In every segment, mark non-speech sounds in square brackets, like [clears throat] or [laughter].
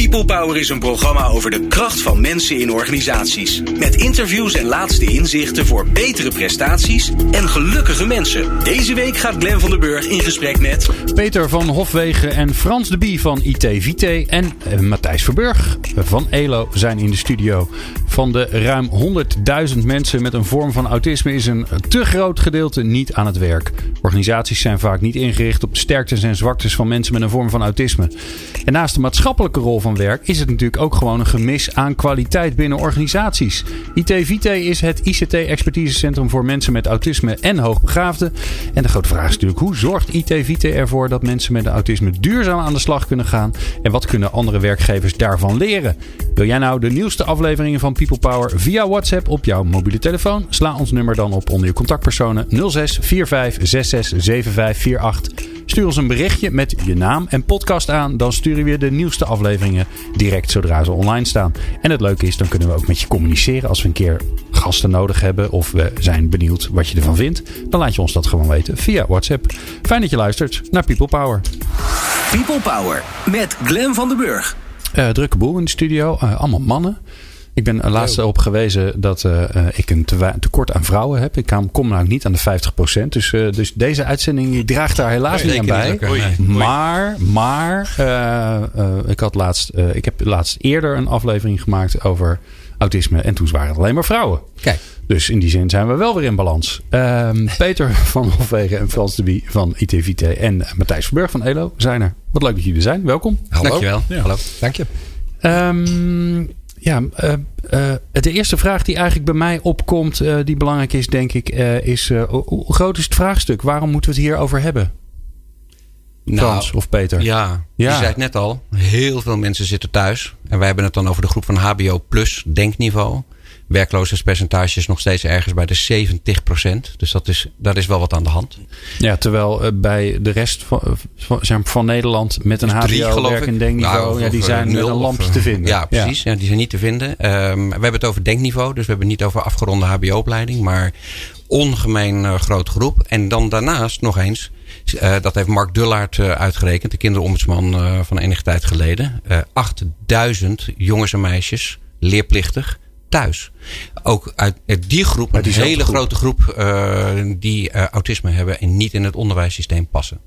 People Power is een programma over de kracht van mensen in organisaties. Met interviews en laatste inzichten voor betere prestaties en gelukkige mensen. Deze week gaat Glen van der Burg in gesprek met... Peter van Hofwegen en Frans de Bie van IT Vite en eh, Matthijs Verburg van ELO zijn in de studio. Van de ruim 100.000 mensen met een vorm van autisme is een te groot gedeelte niet aan het werk. Organisaties zijn vaak niet ingericht op de sterktes en zwaktes van mensen met een vorm van autisme. En naast de maatschappelijke rol van werk is het natuurlijk ook gewoon een gemis aan kwaliteit binnen organisaties. IT Vite is het ICT-expertisecentrum voor mensen met autisme en hoogbegaafden. En de grote vraag is natuurlijk: hoe zorgt IT Vite ervoor dat mensen met autisme duurzaam aan de slag kunnen gaan? En wat kunnen andere werkgevers daarvan leren? Wil jij nou de nieuwste afleveringen van People Power via WhatsApp op jouw mobiele telefoon? Sla ons nummer dan op onder je contactpersonen 06 45 66 75 Stuur ons een berichtje met je naam en podcast aan. Dan sturen we de nieuwste afleveringen direct zodra ze online staan. En het leuke is, dan kunnen we ook met je communiceren als we een keer gasten nodig hebben. Of we zijn benieuwd wat je ervan vindt. Dan laat je ons dat gewoon weten via WhatsApp. Fijn dat je luistert naar People Power. People Power met Glen van den Burg. Uh, drukke boel in de studio. Uh, allemaal mannen. Ik ben laatst op gewezen dat uh, ik een te tekort aan vrouwen heb. Ik kom nou niet aan de 50%. Dus, uh, dus deze uitzending draagt daar helaas niet aan bij. Maar, maar uh, ik, had laatst, ik heb laatst eerder een aflevering gemaakt over autisme. En toen waren het alleen maar vrouwen. Kijk. Dus in die zin zijn we wel weer in balans. Ehm, [laughs] Peter van Hofwegen en Frans de Bie van ITVT en Matthijs Verburg van ELO zijn er. Wat leuk dat jullie er zijn. Welkom. Hallo. Dankjewel. Ja. Hallo. Dank je. Um, ja, uh, uh, de eerste vraag die eigenlijk bij mij opkomt, uh, die belangrijk is, denk ik, is: hoe groot is het vraagstuk? Waarom moeten we het hier over hebben? Frans nou, of Peter? Ja, ja, je zei het net al. Heel veel mensen zitten thuis. En wij hebben het dan over de groep van HBO plus denkniveau werkloosheidspercentage is nog steeds ergens bij de 70% Dus dat is, daar is wel wat aan de hand. Ja, terwijl uh, bij de rest van, van, van Nederland met een HBO-werk en denkniveau, nou, ja, die zijn met een lampje of, te vinden. Ja, precies. Ja. ja. die zijn niet te vinden. Um, we hebben het over denkniveau, dus we hebben het niet over afgeronde HBO-opleiding, maar ongemeen uh, grote groep. En dan daarnaast nog eens, uh, dat heeft Mark Dullaert uh, uitgerekend, de kinderombudsman van enige tijd geleden. 8000 jongens en meisjes, leerplichtig, thuis. Ook uit die groep, een hele groep. grote groep uh, die uh, autisme hebben en niet in het onderwijssysteem passen.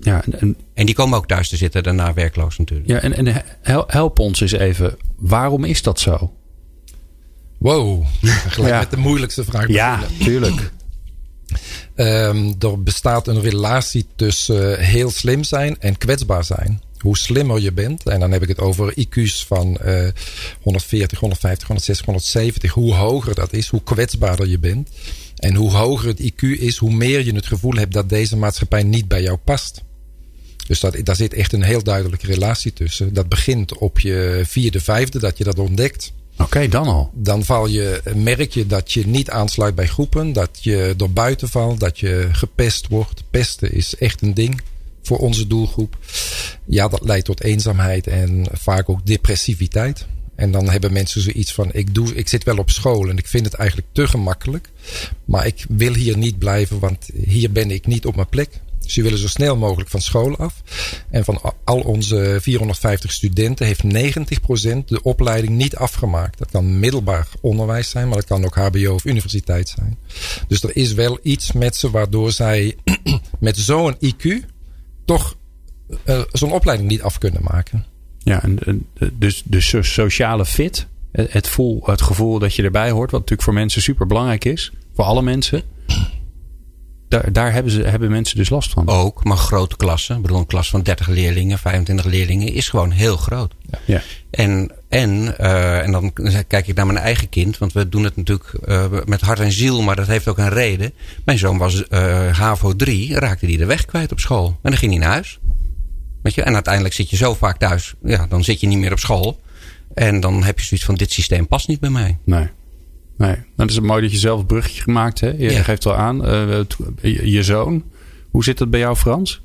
Ja, en, en, die komen ook thuis te zitten, daarna werkloos natuurlijk. Ja, en, en help ons eens even, waarom is dat zo? Wow, [laughs] gelijk ja. met de moeilijkste vraag. Ja, tuurlijk. um, er bestaat een relatie tussen heel slim zijn en kwetsbaar zijn hoe slimmer je bent, en dan heb ik het over IQ's van uh, 140, 150, 160, 170, hoe hoger dat is, hoe kwetsbaarder je bent. En hoe hoger het IQ is, hoe meer je het gevoel hebt dat deze maatschappij niet bij jou past. Dus dat, daar zit echt een heel duidelijke relatie tussen. Dat begint op je vierde, vijfde, dat je dat ontdekt. Oké, okay, dan al. Dan val je, merk je dat je niet aansluit bij groepen, dat je door buiten valt, dat je gepest wordt. Pesten is echt een ding voor onze doelgroep. Ja, dat leidt tot eenzaamheid en vaak ook depressiviteit. En dan hebben mensen zoiets van: ik, doe, ik zit wel op school en ik vind het eigenlijk te gemakkelijk. Maar ik wil hier niet blijven, want hier ben ik niet op mijn plek. Dus willen zo snel mogelijk van school af. En van al onze 450 studenten heeft 90% de opleiding niet afgemaakt. Dat kan middelbaar onderwijs zijn, maar dat kan ook HBO of universiteit zijn. Dus er is wel iets met ze waardoor zij [clears throat] met zo'n IQ toch uh, zo'n opleiding niet af kunnen maken. Ja, en, dus de sociale fit, het, voel, het gevoel dat je erbij hoort, wat natuurlijk voor mensen super belangrijk is, voor alle mensen. Daar, daar hebben, ze, hebben mensen dus last van. Ook, maar grote klassen. Ik bedoel, een klas van 30 leerlingen, 25 leerlingen is gewoon heel groot. Ja. En, en, uh, en dan kijk ik naar mijn eigen kind, want we doen het natuurlijk uh, met hart en ziel, maar dat heeft ook een reden. Mijn zoon was uh, HAVO 3, raakte hij de weg kwijt op school. En dan ging hij naar huis. Weet je? En uiteindelijk zit je zo vaak thuis, ja, dan zit je niet meer op school. En dan heb je zoiets van: dit systeem past niet bij mij. Nee. Nee, dat is het mooi dat je zelf een bruggetje gemaakt hebt. Je ja. geeft al aan, uh, je zoon. Hoe zit het bij jou, Frans?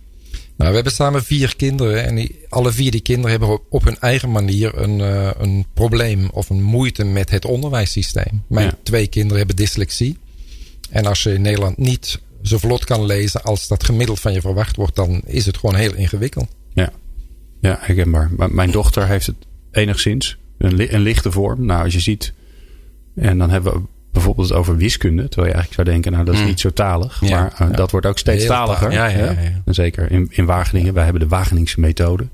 Nou, we hebben samen vier kinderen. En die, alle vier die kinderen hebben op hun eigen manier een, uh, een probleem of een moeite met het onderwijssysteem. Mijn ja. twee kinderen hebben dyslexie. En als ze in Nederland niet zo vlot kan lezen als dat gemiddeld van je verwacht wordt, dan is het gewoon heel ingewikkeld. Ja, ja herkenbaar. Maar mijn dochter heeft het enigszins. Een, een lichte vorm. Nou, als je ziet. En dan hebben we bijvoorbeeld het over wiskunde. Terwijl je eigenlijk zou denken, nou dat is Mm. niet zo talig. Ja, maar uh, ja. dat wordt ook steeds Heel taliger. talig. Ja, ja, ja, ja. En zeker in, in Wageningen. Wij hebben de Wageningse methode.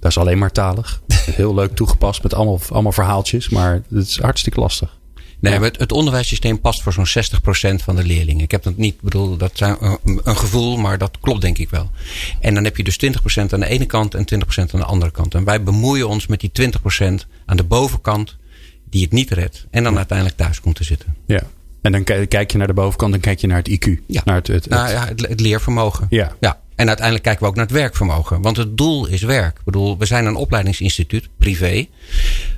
Dat is alleen maar talig. [laughs] Heel leuk toegepast met allemaal, allemaal verhaaltjes. Maar het is hartstikke lastig. Nee, maar het, het onderwijssysteem past voor zo'n 60% van de leerlingen. Ik heb dat niet, bedoel, dat zijn een, een gevoel, maar dat klopt denk ik wel. En dan heb je dus 20% aan de ene kant en 20% aan de andere kant. En wij bemoeien ons met die 20% aan de bovenkant die het niet redt. En dan uiteindelijk thuis komt te zitten. Ja. En dan kijk je naar de bovenkant en kijk je naar het IQ. Ja. Naar het, het, het- Nou ja, het, het leervermogen. ja. Ja, en uiteindelijk kijken we ook naar het werkvermogen. Want het doel is werk. Ik bedoel, we zijn een opleidingsinstituut, privé.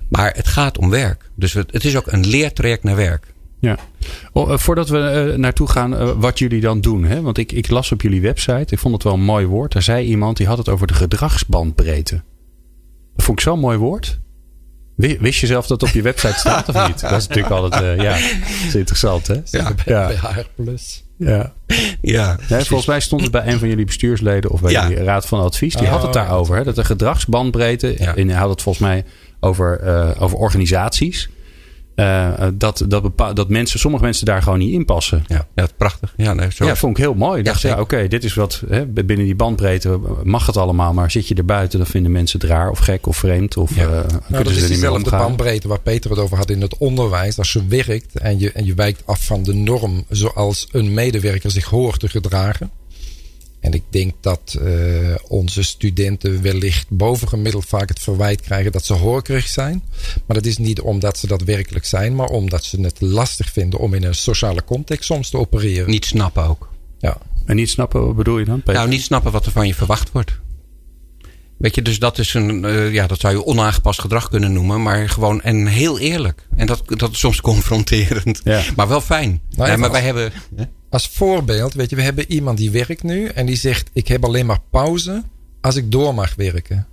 Maar het gaat om werk. Dus het, het is ook een leertraject naar werk. Ja. Oh, eh, voordat we eh, naartoe gaan, eh, wat jullie dan doen. Hè? Want ik, ik las op jullie website, ik vond het wel een mooi woord. Daar zei iemand, die had het over de gedragsbandbreedte. Dat vond ik zo'n mooi woord. Wi- Wist je zelf dat het op je website staat of niet? Dat is natuurlijk altijd, eh, ja, is interessant hè? Ja, Ja. Plus. Ja. Ja, Nee, volgens mij stond het bij een van jullie bestuursleden of bij Ja. raad van advies. Die Oh, had het daarover. Hè? Dat de gedragsbandbreedte, Ja. en hij had het volgens mij over, eh, over organisaties. Eh, eh, dat, dat, dat mensen, sommige mensen daar gewoon niet in passen. ja, ja dat is prachtig. Ja, nee, zo. Ja, vond ik heel mooi. Ik Ja, dacht, ja, zeker. oké, dit is wat hè, binnen die bandbreedte mag het allemaal. Maar zit je er buiten, dan vinden mensen het raar of gek of vreemd. Of Ja. eh, Nou, kunnen dat ze is er niet mee diezelfde omgaan. bandbreedte waar Peter het over had in het onderwijs. Als je werkt en je, en je wijkt af van de norm zoals een medewerker zich hoort te gedragen. En ik denk dat eh, onze studenten wellicht bovengemiddeld vaak het verwijt krijgen dat ze horkerig zijn. Maar dat is niet omdat ze dat werkelijk zijn, maar omdat ze het lastig vinden om in een sociale context soms te opereren. Niet snappen ook. Ja. En niet snappen, wat bedoel je dan? Peter? Nou, niet snappen wat er van je verwacht wordt. Weet je, dus dat is een, eh, ja, dat zou je onaangepast gedrag kunnen noemen, maar gewoon en heel eerlijk. En dat, dat is soms [laughs] confronterend, Ja. maar wel fijn. ja, maar maar- wij hebben. Als voorbeeld, weet je, we hebben iemand die werkt nu en die zegt: Ik heb alleen maar pauze als ik door mag werken.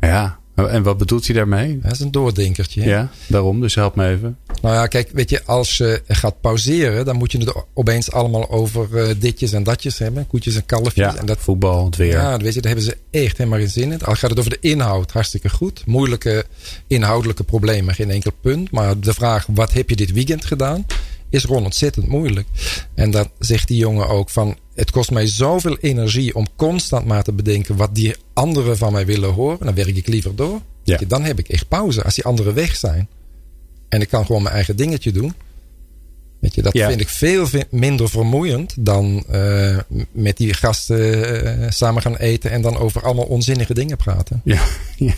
Ja, en wat bedoelt hij daarmee? Dat is een doordenkertje. hè? Ja, daarom. Dus help me even. Nou ja, kijk, weet je, als je gaat pauzeren, dan moet je het opeens allemaal over eh, ditjes en datjes hebben. Koetjes en kalfjes. Ja, en dat, voetbal, het weer. ja, weet je, daar hebben ze echt helemaal geen zin in. Al gaat het over de inhoud, hartstikke goed. Moeilijke inhoudelijke problemen, geen enkel punt. Maar de vraag, wat heb je dit weekend gedaan? Is gewoon ontzettend moeilijk. En dan zegt die jongen ook van, het kost mij zoveel energie om constant maar te bedenken wat die anderen van mij willen horen. Dan werk ik liever door. Ja. Dan heb ik echt pauze als die anderen weg zijn. En ik kan gewoon mijn eigen dingetje doen. Weet je, dat Ja. vind ik veel minder vermoeiend dan eh, met die gasten eh, samen gaan eten en dan over allemaal onzinnige dingen praten. Ja, [laughs] ja.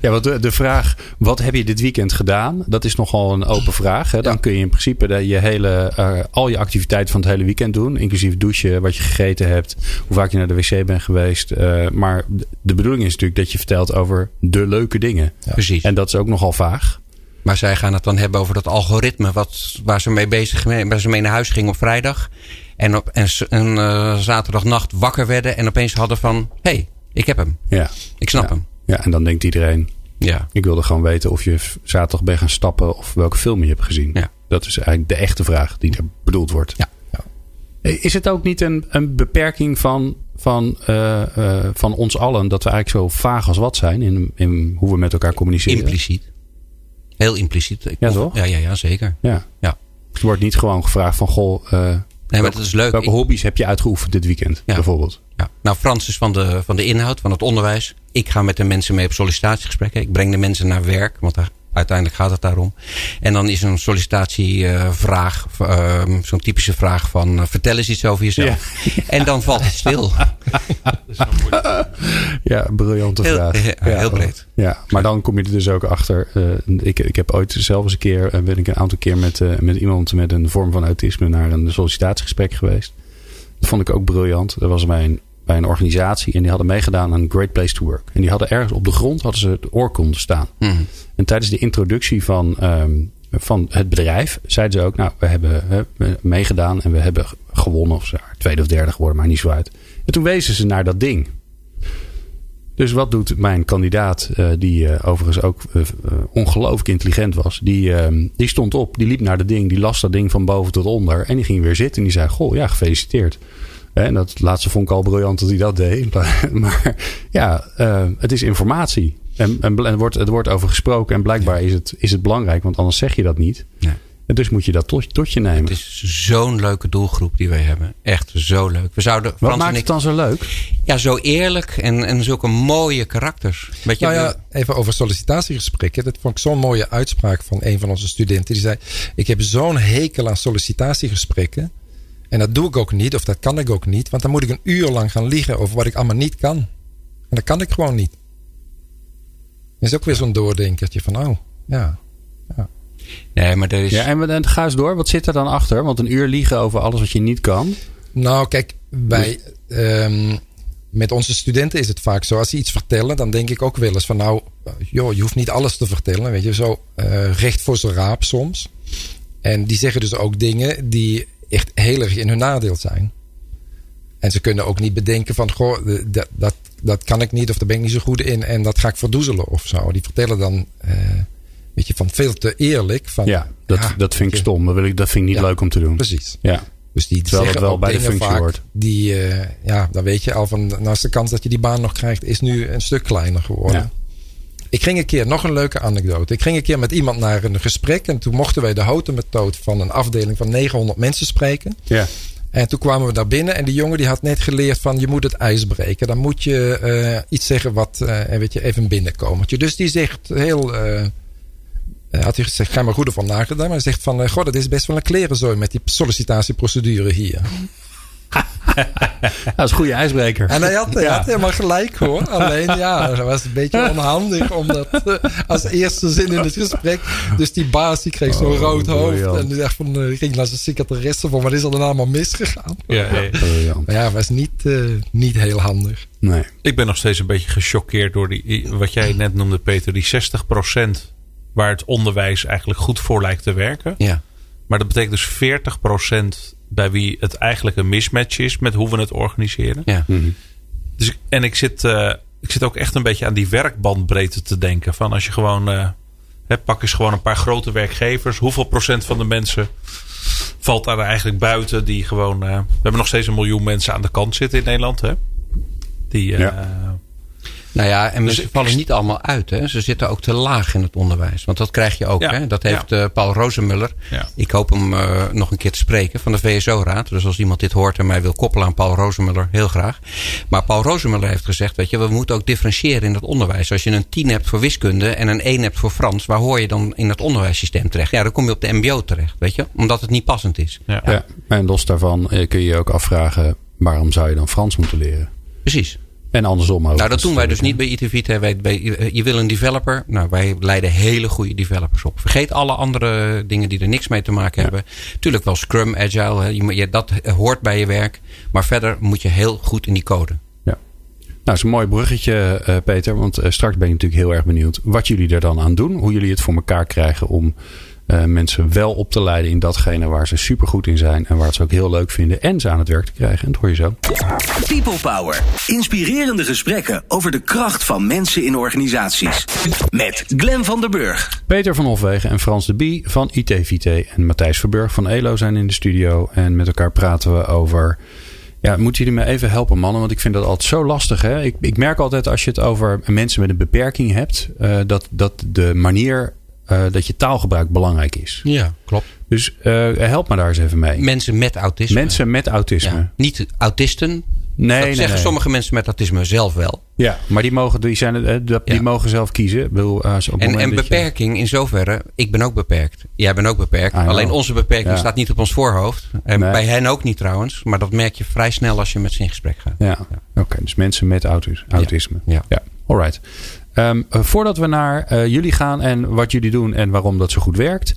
ja want de, de vraag, wat heb je dit weekend gedaan? Dat is nogal een open vraag. Hè? Dan Ja. kun je in principe de, je hele, eh, al je activiteiten van het hele weekend doen. Inclusief douchen, wat je gegeten hebt, hoe vaak je naar de wc bent geweest. Eh, maar de, de bedoeling is natuurlijk dat je vertelt over de leuke dingen. Precies. En dat is ook nogal vaag. Maar zij gaan het dan hebben over dat algoritme wat, waar ze mee bezig waar ze mee naar huis gingen op vrijdag. En op en, en eh, zaterdagnacht wakker werden en opeens hadden van: hé, hey, ik heb hem. Ja. Ik snap ja. hem. Ja, en dan denkt iedereen, Ja. ik wilde gewoon weten of je zaterdag bent gaan stappen of welke film je hebt gezien. Ja. Dat is eigenlijk de echte vraag die er bedoeld wordt. Ja. Ja. Is het ook niet een, een beperking van, van, eh, eh, van ons allen dat we eigenlijk zo vaag als wat zijn in, in hoe we met elkaar communiceren? Impliciet. Heel impliciet. Ik Ja, toch? Ja, ja, ja, zeker. Ja. Ja. Er wordt niet gewoon gevraagd van goh, eh, Nee, maar dat is leuk. welke hobby's heb je uitgeoefend dit weekend Ja. bijvoorbeeld? Ja. Nou, Frans is van de, van de inhoud, van het onderwijs. Ik ga met de mensen mee op sollicitatiegesprekken. Ik breng de mensen naar werk, want daar, uiteindelijk gaat het daarom. En dan is een sollicitatievraag, ehm, zo'n typische vraag van... eh, vertel eens iets over jezelf. [laughs] En dan valt het stil. [laughs] Ja, briljante Heel- vraag. heel- ja, heel breed. Ja, maar dan kom je er dus ook achter. eh, ik, ik heb ooit zelf eens een keer, eh, ben ik een aantal keer met, eh, met iemand met een vorm van autisme naar een sollicitatiegesprek geweest. Dat vond ik ook briljant. Dat was bij een, bij een organisatie en die hadden meegedaan aan Great Place to Work. En die hadden ergens op de grond hadden ze de oorkonde staan. Mhm. En tijdens de introductie van, ehm, van het bedrijf zeiden ze ook, nou, we hebben meegedaan en we hebben gewonnen of zo, tweede of derde geworden, maar niet zo uit. En toen wezen ze naar dat ding. Dus wat doet mijn kandidaat, uh, die uh, overigens ook uh, ongelooflijk intelligent was, die, ehm, die stond op, die liep naar de ding, die las dat ding van boven tot onder en die ging weer zitten en die zei: Goh, ja, gefeliciteerd. En dat laatste vond ik al briljant dat hij dat deed. [laughs] Maar ja, het is informatie. En, en, en wordt, er wordt over gesproken en blijkbaar is, het, is het belangrijk, want anders zeg je dat niet. Nee. En dus moet je dat tot, tot je nemen. Het is zo'n leuke doelgroep die wij hebben. Echt zo leuk. We zouden, Wat Frans maakt het dan zo leuk? Ja, zo eerlijk en, en zulke mooie karakters. Weet je, nou ja, even over sollicitatiegesprekken. Dat vond ik zo'n mooie uitspraak van een van onze studenten. Die zei, ik heb zo'n hekel aan sollicitatiegesprekken. En dat doe ik ook niet, of dat kan ik ook niet. Want dan moet ik een uur lang gaan liegen over wat ik allemaal niet kan. En dat kan ik gewoon niet. Dat is ook weer zo'n doordenkertje van, oh, ja. ja. Nee, maar er is... Ja, en, en ga eens door. Wat zit er dan achter? Want een uur liegen over alles wat je niet kan. Nou, kijk, wij... Um, met onze studenten is het vaak zo. Als ze iets vertellen, dan denk ik ook wel eens van... Nou, joh, je hoeft niet alles te vertellen. Weet je, zo uh, recht voor zijn raap soms. En die zeggen dus ook dingen die echt heel erg in hun nadeel zijn. En ze kunnen ook niet bedenken van... Goh, dat, dat, dat kan ik niet of daar ben ik niet zo goed in. En dat ga ik verdoezelen of zo. Die vertellen dan... Uh, weet je, van veel te eerlijk. Van, ja, dat, dat vind ik stom. Dat, wil ik, dat vind ik niet leuk om te doen. Precies. Ja. Dus die Terwijl zeggen wel bij de functie vaak, hoort. Die, uh, ja, dan weet je al van, nou is de kans dat je die baan nog krijgt, is nu een stuk kleiner geworden. Ja. Ik ging een keer, nog een leuke anekdote. Ik ging een keer met iemand naar een gesprek. En toen mochten wij de houten methode van een afdeling van 900 mensen spreken. Ja. En toen kwamen we daar binnen en die jongen die had net geleerd van je moet het ijs breken. Dan moet je uh, iets zeggen wat, uh, weet je, even binnenkomen. Dus die zegt heel uh, had hij gezegd, ga maar goed ervan nagedacht. Maar hij zegt van, goh, dat is best wel een klerenzooi met die sollicitatieprocedure hier. [laughs] dat is een goede ijsbreker. En hij had, hij had helemaal gelijk hoor. Alleen ja, [laughs] dat was een beetje onhandig. Omdat uh, als eerste zin in het gesprek. Dus die baas die kreeg zo'n oh, rood hoofd. En die dacht van, uh, ging naar zijn secretaresse van wat is er dan allemaal misgegaan? Ja, ja. [laughs] Maar ja, was niet, uh, niet heel handig. Nee. Ik ben nog steeds een beetje gechoqueerd door die, wat jij net noemde Peter. Die 60 procent waar het onderwijs eigenlijk goed voor lijkt te werken. Ja. Maar dat betekent dus 40% bij wie het eigenlijk een mismatch is met hoe we het organiseren. Ja. Mhm. Dus, en ik zit, uh, ik zit ook echt een beetje aan die werkbandbreedte te denken. Van als je gewoon, uh, hè, pak eens gewoon een paar grote werkgevers. Hoeveel procent van de mensen valt daar eigenlijk buiten die gewoon... Uh, we hebben nog steeds een miljoen mensen aan de kant zitten in Nederland. Hè? Die, ja. Nou ja, en dus ze vallen niet allemaal uit. Hè? Ze zitten ook te laag in het onderwijs. Want dat krijg je ook. hè? Dat heeft uh, Paul Rozemuller. Ja. Ik hoop hem uh, nog een keer te spreken van de VSO-raad. Dus als iemand dit hoort en mij wil koppelen aan Paul Rozemuller, heel graag. Maar Paul Rozemuller heeft gezegd, weet je, we moeten ook differentiëren in het onderwijs. Als je een 10 hebt voor wiskunde en een 1 hebt voor Frans, waar hoor je dan in het onderwijssysteem terecht? Ja, dan kom je op de MBO terecht, weet je, omdat het niet passend is. Ja. ja. En los daarvan eh, kun je je ook afvragen, waarom zou je dan Frans moeten leren? Precies. En andersom ook. Nou, dat doen wij dus niet bij ITVT. je wil een developer. Nou, wij leiden hele goede developers op. Vergeet alle andere dingen die er niks mee te maken hebben. Tuurlijk wel Scrum, Agile. Je, dat hoort bij je werk. Maar verder moet je heel goed in die code. Ja. Nou, dat is een mooi bruggetje, uh, Peter. Want uh, straks ben je natuurlijk heel erg benieuwd wat jullie er dan aan doen. Hoe jullie het voor elkaar krijgen om uh, mensen wel op te leiden in datgene waar ze supergoed in zijn. En waar ze ook heel leuk vinden. En ze aan het werk te krijgen. En dat hoor je zo. People Power. Inspirerende gesprekken over de kracht van mensen in organisaties. Met Glen van der Burg. Peter van Hofwegen en Frans de Bie van ITVT. En Matthijs Verburg van ELO zijn in de studio. En met elkaar praten we over... Ja, moeten jullie me even helpen, mannen? Want ik vind dat altijd zo lastig. Hè? Ik, ik merk altijd als je het over mensen met een beperking hebt, uh, dat, dat de manier uh, dat je taalgebruik belangrijk is. Ja, klopt. Dus uh, help me daar eens even mee. Mensen met autisme. Mensen met autisme. Ja. Niet autisten. Nee, dat nee, zeggen nee. sommige mensen met autisme zelf wel. Ja, maar die mogen, die zijn, die ja. mogen zelf kiezen. Bedoel, als op en en beperking je... in zoverre, ik ben ook beperkt. Jij bent ook beperkt. Alleen onze beperking ja. staat niet op ons voorhoofd. En nee. bij hen ook niet trouwens. Maar dat merk je vrij snel als je met ze in gesprek gaat. Ja, oké. Okay, dus mensen met autisme. Ja. ja. Alright. Um, voordat we naar uh, jullie gaan en wat jullie doen en waarom dat zo goed werkt.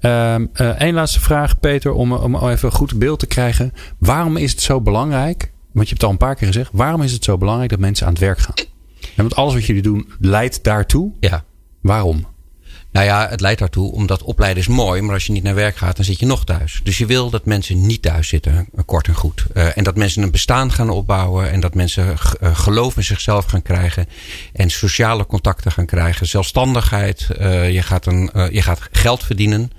Um, uh, Eén laatste vraag, Peter, om, om even een goed beeld te krijgen. Waarom is het zo belangrijk? Want je hebt het al een paar keer gezegd. Waarom is het zo belangrijk dat mensen aan het werk gaan? En want alles wat jullie doen leidt daartoe. Ja. Waarom? Nou ja, het leidt daartoe, omdat opleiden is mooi, maar als je niet naar werk gaat, dan zit je nog thuis. Dus je wil dat mensen niet thuis zitten, kort en goed. Uh, en dat mensen een bestaan gaan opbouwen en dat mensen uh, geloof in zichzelf gaan krijgen en sociale contacten gaan krijgen, zelfstandigheid. Uh, je, gaat een, je gaat geld verdienen.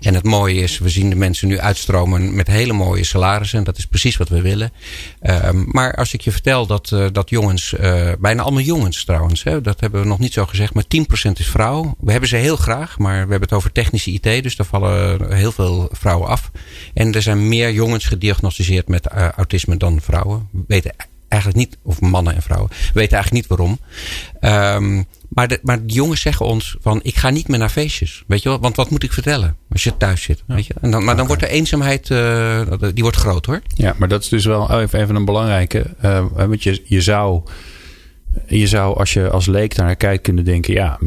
En het mooie is, we zien de mensen nu uitstromen met hele mooie salarissen. En dat is precies wat we willen. Ehm, maar als ik je vertel dat, dat jongens, bijna allemaal jongens trouwens, hè, dat hebben we nog niet zo gezegd, maar 10% is vrouw. We hebben ze heel graag, maar we hebben het over technische IT, dus daar vallen heel veel vrouwen af. En er zijn meer jongens gediagnosticeerd met uh, autisme dan vrouwen. We weten eigenlijk niet, of mannen en vrouwen, we weten eigenlijk niet waarom. Um, maar, de, maar de jongens zeggen ons van ik ga niet meer naar feestjes. Weet je wel? Want wat moet ik vertellen als je thuis zit? Weet je? En dan, maar dan wordt de eenzaamheid uh, die wordt groot hoor. Ja, maar dat is dus wel even, even een belangrijke. Uh, want je, je zou je zou als je als leek naar kijkt kunnen denken, ja,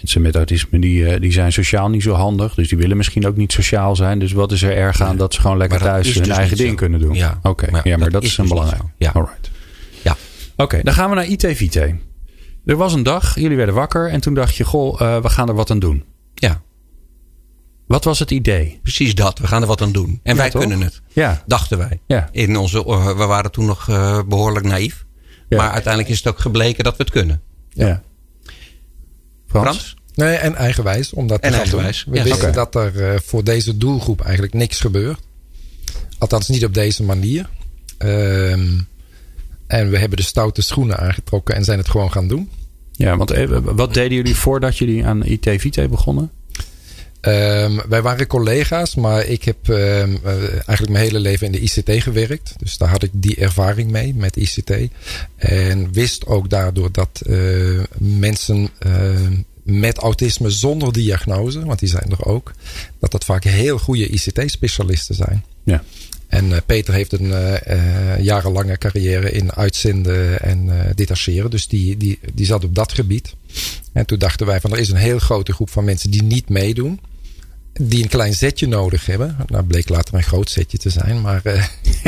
mensen met autisme die, eh, die zijn sociaal niet zo handig. Dus die willen misschien ook niet sociaal zijn. Dus wat is er erg aan dat ze gewoon lekker thuis hun dus eigen ding kunnen doen? Ja, oké. Ja, maar dat, is, een dus belangrijk. Ja. Alright. Ja. Oké, dan gaan we naar ITVT. Er was een dag, jullie werden wakker en toen dacht je, goh, uh, we gaan er wat aan doen. Ja. Wat was het idee? Precies dat. We gaan er wat aan doen. En Ja, wij toch? kunnen het. Ja. Dachten wij. Ja. In onze, uh, we waren toen nog uh, behoorlijk naïef. Ja. Maar uiteindelijk is het ook gebleken dat we het kunnen. Ja. Frans? Frans? Nee, en eigenwijs. Omdat En eigenwijs, We ja. wisten Oké. dat er eh, voor deze doelgroep eigenlijk niks gebeurt. Althans niet op deze manier. Ehm, en we hebben de stoute schoenen aangetrokken en zijn het gewoon gaan doen. Ja, want eh, wat deden jullie voordat jullie aan ITVT begonnen? Ehm, wij waren collega's, maar ik heb ehm, eh, eigenlijk mijn hele leven in de ICT gewerkt. Dus daar had ik die ervaring mee met ICT. En wist ook daardoor dat eh, mensen ehm, met autisme zonder diagnose, want die zijn er ook, dat dat vaak heel goede ICT-specialisten zijn. Ja. En eh, Peter heeft een jarenlange carrière in uitzenden en detacheren. Dus die, die, die zat op dat gebied. En toen dachten wij van er is een heel grote groep van mensen die niet meedoen. Die een klein zetje nodig hebben. Nou bleek later een groot zetje te zijn. Maar eh,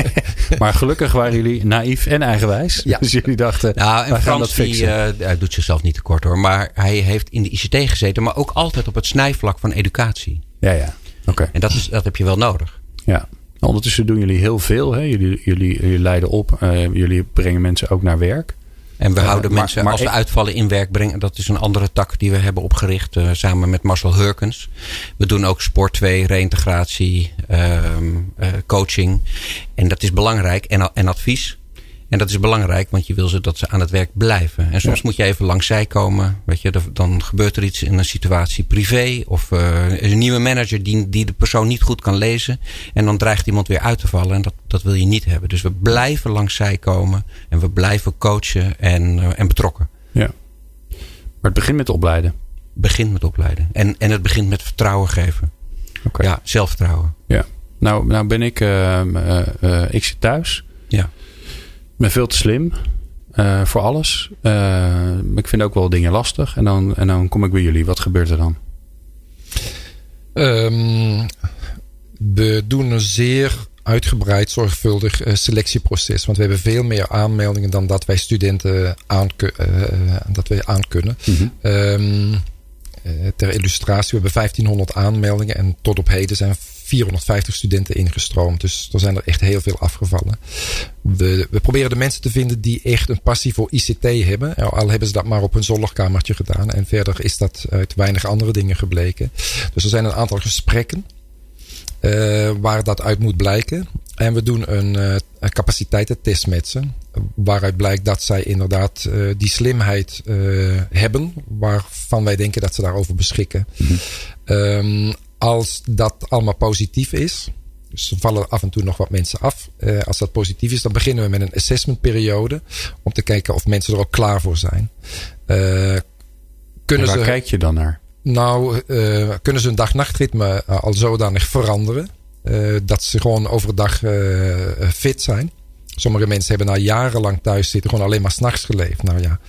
[laughs] Maar gelukkig waren jullie naïef en eigenwijs. Ja. Dus jullie dachten, Nou, en gaan dat Frans die, eh, hij doet zichzelf niet tekort hoor. Maar hij heeft in de ICT gezeten. Maar ook altijd op het snijvlak van educatie. ja, ja. Oké. En dat, is, dat heb je wel nodig. Ja. Ondertussen doen jullie heel veel. Hè? Jullie, jullie, jullie leiden op. eh, jullie brengen mensen ook naar werk. En we Eh, houden maar- mensen, maar als we ik- uitvallen in werk brengen, dat is een andere tak die we hebben opgericht eh, samen met Marcel Hurkens. We doen ook sport 2, reïntegratie, ehm, eh, coaching. En dat is belangrijk. En, en advies. En dat is belangrijk, want je wil ze dat ze aan het werk blijven. En soms Ja. moet je even langs zij komen. Weet je, dan gebeurt er iets in een situatie privé. Of eh, er is een nieuwe manager die, die de persoon niet goed kan lezen. En dan dreigt iemand weer uit te vallen. En dat, dat wil je niet hebben. Dus we blijven langs zij komen. En we blijven coachen en, eh, en betrokken. Ja. Maar het begint met opleiden. Begint met opleiden. En, en het begint met vertrouwen geven. Oké. Ja, zelfvertrouwen. Ja. Nou, nou ben ik, ehm, eh, eh, ik zit thuis. Ben veel te slim eh, voor alles. Maar ik vind ook wel dingen lastig. En dan, en dan kom ik bij jullie. Wat gebeurt er dan? Ehm, we doen een zeer uitgebreid, zorgvuldig eh, selectieproces. Want we hebben veel meer aanmeldingen dan dat wij studenten aan, dat wij aan kunnen. Ehm, eh, ter illustratie, we hebben 1500 aanmeldingen en tot op heden zijn 450 studenten ingestroomd. Dus er zijn er echt heel veel afgevallen. We, we proberen de mensen te vinden die echt een passie voor ICT hebben. Al hebben ze dat maar op hun zolderkamertje gedaan. En verder is dat uit weinig andere dingen gebleken. Dus er zijn een aantal gesprekken eh, waar dat uit moet blijken. En we doen een, een capaciteitentest met ze. Waaruit blijkt dat zij inderdaad eh, die slimheid hebben. Waarvan wij denken dat ze daarover beschikken. Ehm, als dat allemaal positief is. Dus er vallen af en toe nog wat mensen af. Eh, als dat positief is, dan beginnen we met een assessmentperiode. Om te kijken of mensen er ook klaar voor zijn. En kunnen waar ze, kijk je dan naar? nou, eh, kunnen ze hun dag-nachtritme al zodanig veranderen. dat ze gewoon overdag fit zijn. Sommige mensen hebben na jarenlang thuis zitten gewoon alleen maar s'nachts geleefd. Nou ja,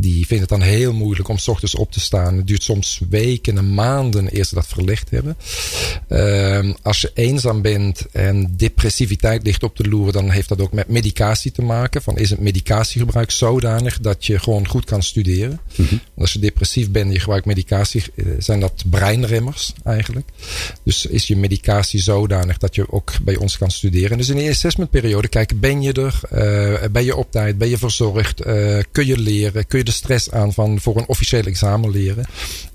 die vinden het dan heel moeilijk om s ochtends op te staan. Het duurt soms weken en maanden eer ze dat verlegd hebben. Ehm, als je eenzaam bent en depressiviteit ligt op de loer, dan heeft dat ook met medicatie te maken. Van is het medicatiegebruik zodanig dat je gewoon goed kan studeren? Mhm. Als je depressief bent en je gebruikt medicatie, eh, zijn dat breinremmers eigenlijk. Dus is je medicatie zodanig dat je ook bij ons kan studeren. Dus in die assessmentperiode kijken, ben je er? Eh, ben je op tijd? Ben je verzorgd? Eh, kun je leren? Kun je de stress aan van voor een officieel examen leren?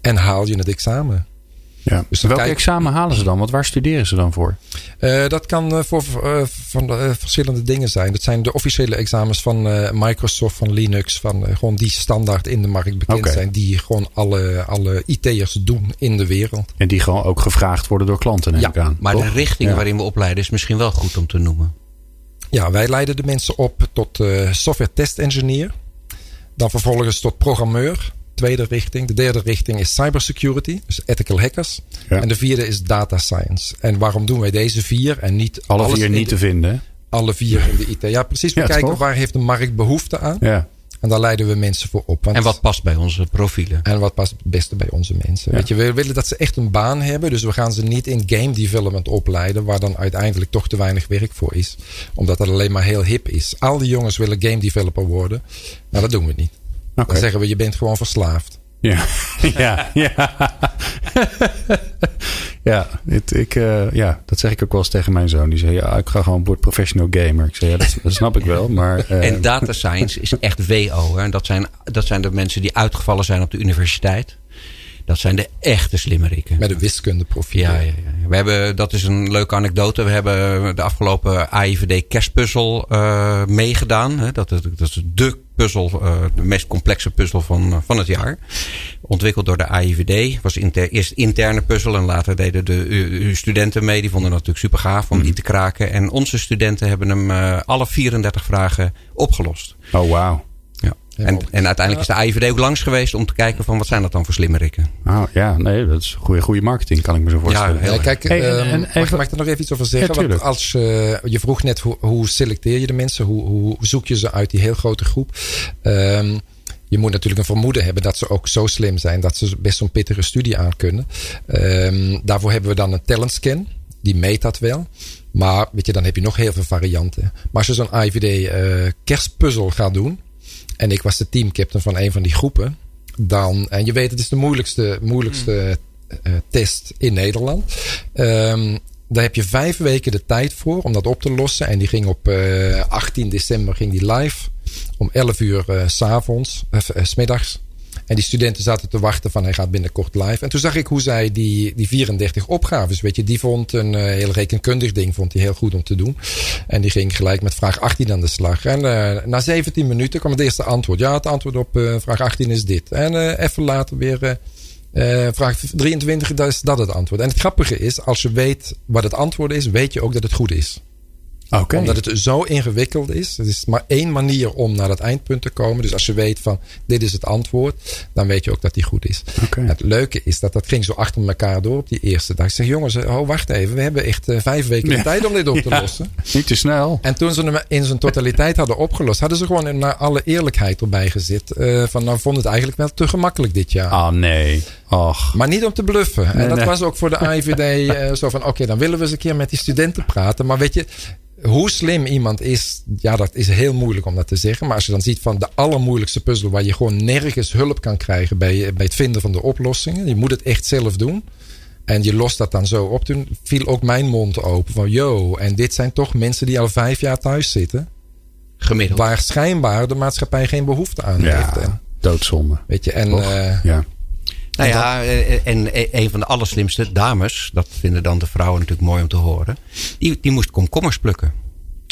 En haal je het examen? Ja. Dus Welk kijk- examen halen ze dan? Want waar studeren ze dan voor? Eh, dat kan eh, voor eh, van, verschillende dingen zijn. Dat zijn de officiële examens van Microsoft, van Linux, van gewoon die standaard in de markt bekend zijn. Die gewoon alle, alle IT'ers doen in de wereld. En die gewoon ook gevraagd worden door klanten, neem Ja, ik aan. Maar toch? de richting Ja. waarin we opleiden is misschien wel goed om te noemen. Ja, wij leiden de mensen op tot software test engineer. Dan vervolgens tot programmeur. Tweede richting. De derde richting is cybersecurity, dus ethical hackers. Ja. En de vierde is data science. En waarom doen wij deze vier en niet Alle vier niet de- te vinden. alle vier in de IT? Ja, precies. We Ja, kijken waar heeft de markt behoefte aan. Ja. En daar leiden we mensen voor op. Want- En wat past bij onze profielen? en wat past het beste bij onze mensen? Ja. Weet je, we willen dat ze echt een baan hebben. Dus we gaan ze niet in game development opleiden. Waar dan uiteindelijk toch te weinig werk voor is. Omdat dat alleen maar heel hip is. Al die jongens willen game developer worden. Maar dat doen we niet. Oké. Dan zeggen we, je bent gewoon verslaafd. Ja, [laughs] ja, ja. [laughs] ja, dit, ik, eh, ja, dat zeg ik ook wel eens tegen mijn zoon. Die zei, ja, ik ga gewoon worden professional gamer. Ik zei, ja, dat, dat snap ik wel, maar... [laughs] eh, En data science is echt WO. Hè? Dat, zijn, dat zijn de mensen die uitgevallen zijn op de universiteit. Dat zijn de echte slimmerikken. Met een wiskundeprofiel. Ja, ja, ja. We hebben, dat is een leuke anekdote. We hebben de afgelopen AIVD kerstpuzzel eh, meegedaan. Hè. Dat, is- dat is de puzzel, eh, de meest complexe puzzel van, eh, van het jaar. Ontwikkeld door de AIVD. Was inter, eerst interne puzzel en later deden de studenten mee. Die vonden het natuurlijk super gaaf om die te kraken. En onze studenten hebben hem alle 34 vragen opgelost. Oh, wauw. En, en uiteindelijk is de AIVD ook langs geweest om te kijken van wat zijn dat dan voor slimmerikken. Oh, ja, nee, dat is goede, goede marketing, kan ik me zo voorstellen. Ja, kijk, Hey, en- ehm, en mag, even- mag ik er nog even iets over zeggen? Ja, Want als je, je vroeg net hoe, hoe selecteer je de mensen? Hoe, hoe zoek je ze uit die heel grote groep? Ehm, je moet natuurlijk een vermoeden hebben dat ze ook zo slim zijn dat ze best zo'n pittige studie aan kunnen. Ehm, daarvoor hebben we dan een talentscan. Die meet dat wel. Maar weet je, dan heb je nog heel veel varianten. Maar als je zo'n IVD eh kerstpuzzel gaat doen. En ik was de teamcaptain van een van die groepen. Dan, en je weet, het is de moeilijkste, moeilijkste eh, test in Nederland. Ehm, daar heb je vijf weken de tijd voor om dat op te lossen. En die ging op eh 18 december ging die live. Om 11 uur eh, s s'avonds, of eh, 's middags. En die studenten zaten te wachten van hij gaat binnenkort live. En toen zag ik hoe zij die, die 34 opgaves, weet je, die vond een eh, heel rekenkundig ding, vond hij heel goed om te doen. En die ging gelijk met vraag 18 aan de slag. En eh, na 17 minuten kwam het eerste antwoord. Ja, het antwoord op eh, vraag 18 is dit. En even later weer vraag 23, dat is dat het antwoord. En het grappige is, als je weet wat het antwoord is, weet je ook dat het goed is. Omdat het zo ingewikkeld is. Het is maar één manier om naar dat eindpunt te komen. Dus als je weet van dit is het antwoord, dan weet je ook dat die goed is. Het leuke is dat dat ging zo achter elkaar door op die eerste dag. Ik zeg jongens, oh wacht even, we hebben echt eh, vijf weken de Ja. tijd om dit op te [laughs] Ja. lossen. Niet te snel. En toen ze hem in zijn totaliteit hadden opgelost, hadden ze gewoon naar alle eerlijkheid erbij gezet. eh, van nou vond het eigenlijk wel te gemakkelijk dit jaar. Ah, nee. Och. Maar niet om te bluffen. En Nee, dat nee. was ook voor de AIVD eh, zo van... oké, dan willen we eens een keer met die studenten praten. Maar weet je, hoe slim iemand is... ja, dat is heel moeilijk om dat te zeggen. Maar als je dan ziet van de allermoeilijkste puzzel... waar je gewoon nergens hulp kan krijgen... bij, bij het vinden van de oplossingen. Je moet het echt zelf doen. En je lost dat dan zo op. Toen viel ook mijn mond open van... yo, en dit zijn toch mensen die al vijf jaar thuis zitten... Gemiddeld. waar schijnbaar de maatschappij geen behoefte aan heeft. Ja, En, doodzonde. weet je, en... Och, eh, ja. Nou ja, eh, en een van de allerslimste dames, dat vinden dan de vrouwen natuurlijk mooi om te horen, die, die moest komkommers plukken.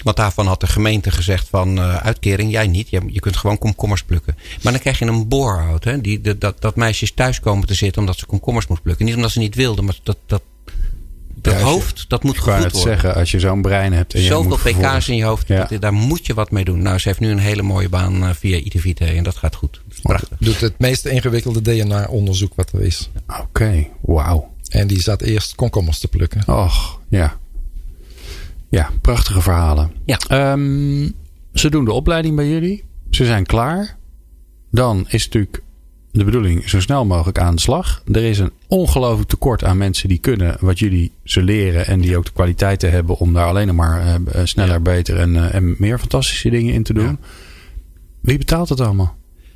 Want daarvan had de gemeente gezegd van eh, uitkering, jij niet, je, je kunt gewoon komkommers plukken. Maar dan krijg je een boorhout, hè, die, de- dat, dat meisjes thuis komen te zitten omdat ze komkommers moest plukken. Niet omdat ze niet wilden, maar dat, dat, je- hoofd, dat moet Ik wou gevoed het worden. zeggen, als je zo'n brein hebt en je Zoveel moet pk's in je hoofd, Ja. dat- daar moet je wat mee doen. Nou, ze heeft nu een hele mooie baan eh, via ITVT en dat gaat goed. Prachtig. doet het meest ingewikkelde DNA-onderzoek wat er is. Oké, wauw. En die zat eerst komkommers te plukken. Och, ja. Ja, prachtige verhalen. Ja. Ehm, ze doen de opleiding bij jullie. Ze zijn klaar. dan is natuurlijk de bedoeling zo snel mogelijk aan de slag. Er is een ongelooflijk tekort aan mensen die kunnen wat jullie ze leren. En die ook de kwaliteiten hebben om daar alleen maar uh, sneller, beter en, uh, en meer fantastische dingen in te doen. Ja. Wie betaalt het allemaal?